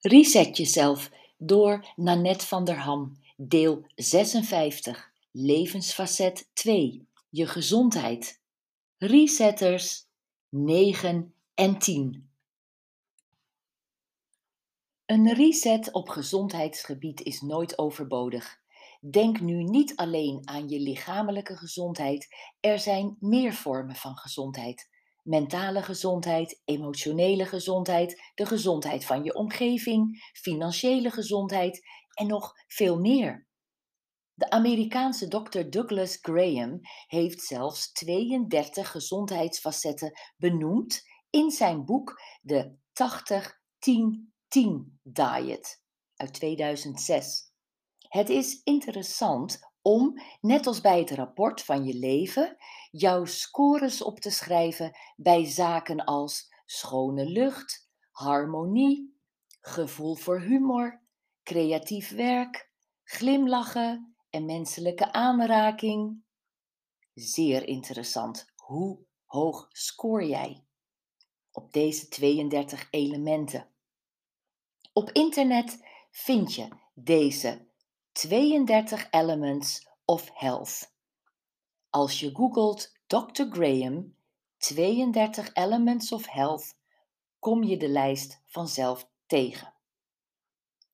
Reset jezelf door Nanette van der Ham, deel 56, levensfacet 2, je gezondheid. Resetters 9 en 10. Een reset op gezondheidsgebied is nooit overbodig. Denk nu niet alleen aan je lichamelijke gezondheid, er zijn meer vormen van gezondheid mentale gezondheid, emotionele gezondheid, de gezondheid van je omgeving, financiële gezondheid en nog veel meer. De Amerikaanse dokter Douglas Graham heeft zelfs 32 gezondheidsfacetten benoemd in zijn boek de 80-10-10 Diet uit 2006. Het is interessant om, net als bij het rapport van je leven, jouw scores op te schrijven bij zaken als schone lucht, harmonie, gevoel voor humor, creatief werk, glimlachen en menselijke aanraking. Zeer interessant. Hoe hoog scoor jij op deze 32 elementen? Op internet vind je deze 32 Elements of Health. Als je googelt Dr. Graham 32 Elements of Health, kom je de lijst vanzelf tegen.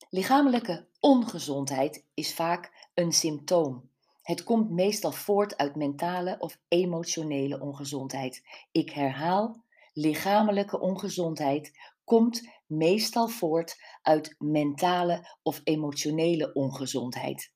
Lichamelijke ongezondheid is vaak een symptoom. Het komt meestal voort uit mentale of emotionele ongezondheid. Ik herhaal, lichamelijke ongezondheid komt meestal voort uit mentale of emotionele ongezondheid.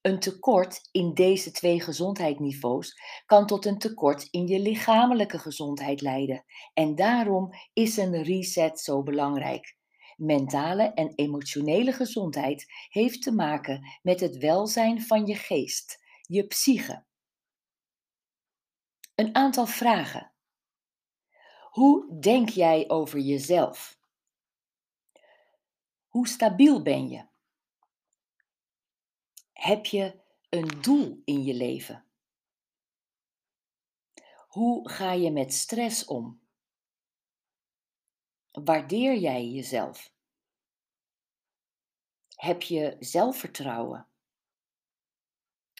Een tekort in deze twee gezondheidsniveaus kan tot een tekort in je lichamelijke gezondheid leiden. En daarom is een reset zo belangrijk. Mentale en emotionele gezondheid heeft te maken met het welzijn van je geest, je psyche. Een aantal vragen. Hoe denk jij over jezelf? Hoe stabiel ben je? Heb je een doel in je leven? Hoe ga je met stress om? Waardeer jij jezelf? Heb je zelfvertrouwen?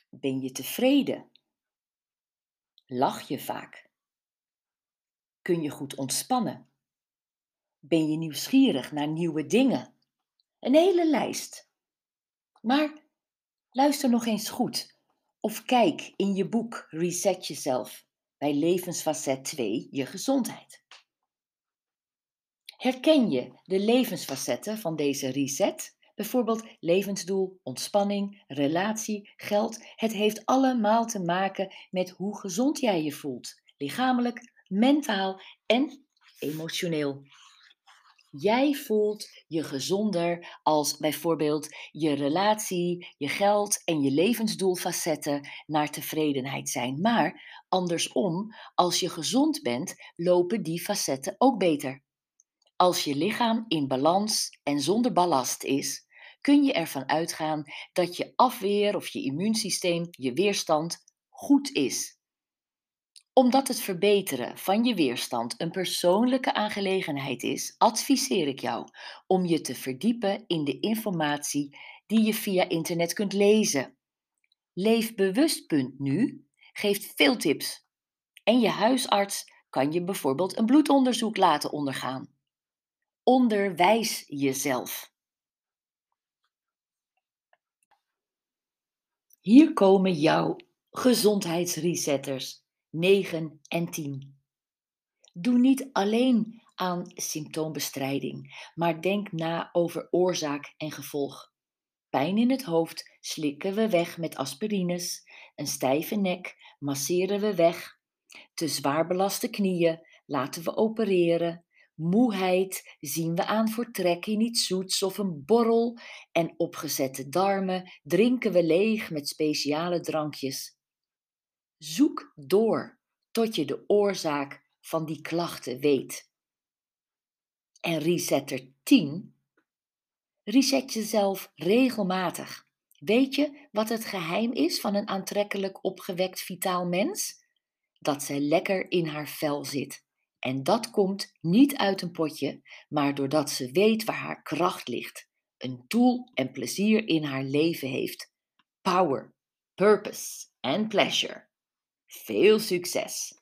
Ben je tevreden? Lach je vaak? Kun je goed ontspannen? Ben je nieuwsgierig naar nieuwe dingen? Een hele lijst. Maar luister nog eens goed of kijk in je boek Reset Jezelf bij levensfacet 2 je gezondheid. Herken je de levensfacetten van deze reset? Bijvoorbeeld levensdoel, ontspanning, relatie, geld. Het heeft allemaal te maken met hoe gezond jij je voelt, lichamelijk, mentaal en emotioneel. Jij voelt je gezonder als bijvoorbeeld je relatie, je geld en je levensdoelfacetten naar tevredenheid zijn. Maar andersom, als je gezond bent, lopen die facetten ook beter. Als je lichaam in balans en zonder ballast is, kun je ervan uitgaan dat je afweer of je immuunsysteem, je weerstand goed is omdat het verbeteren van je weerstand een persoonlijke aangelegenheid is, adviseer ik jou om je te verdiepen in de informatie die je via internet kunt lezen. Leefbewust.nu geeft veel tips. En je huisarts kan je bijvoorbeeld een bloedonderzoek laten ondergaan. Onderwijs jezelf. Hier komen jouw gezondheidsresetters 9 en 10. Doe niet alleen aan symptoombestrijding, maar denk na over oorzaak en gevolg. Pijn in het hoofd slikken we weg met aspirines, een stijve nek masseren we weg, te zwaar belaste knieën laten we opereren, moeheid zien we aan voor trek in iets zoets of een borrel en opgezette darmen drinken we leeg met speciale drankjes. Zoek door tot je de oorzaak van die klachten weet. En resetter 10. Reset jezelf regelmatig. Weet je wat het geheim is van een aantrekkelijk opgewekt vitaal mens? Dat zij lekker in haar vel zit. En dat komt niet uit een potje, maar doordat ze weet waar haar kracht ligt, een doel en plezier in haar leven heeft. Power, purpose en pleasure. Veel succes!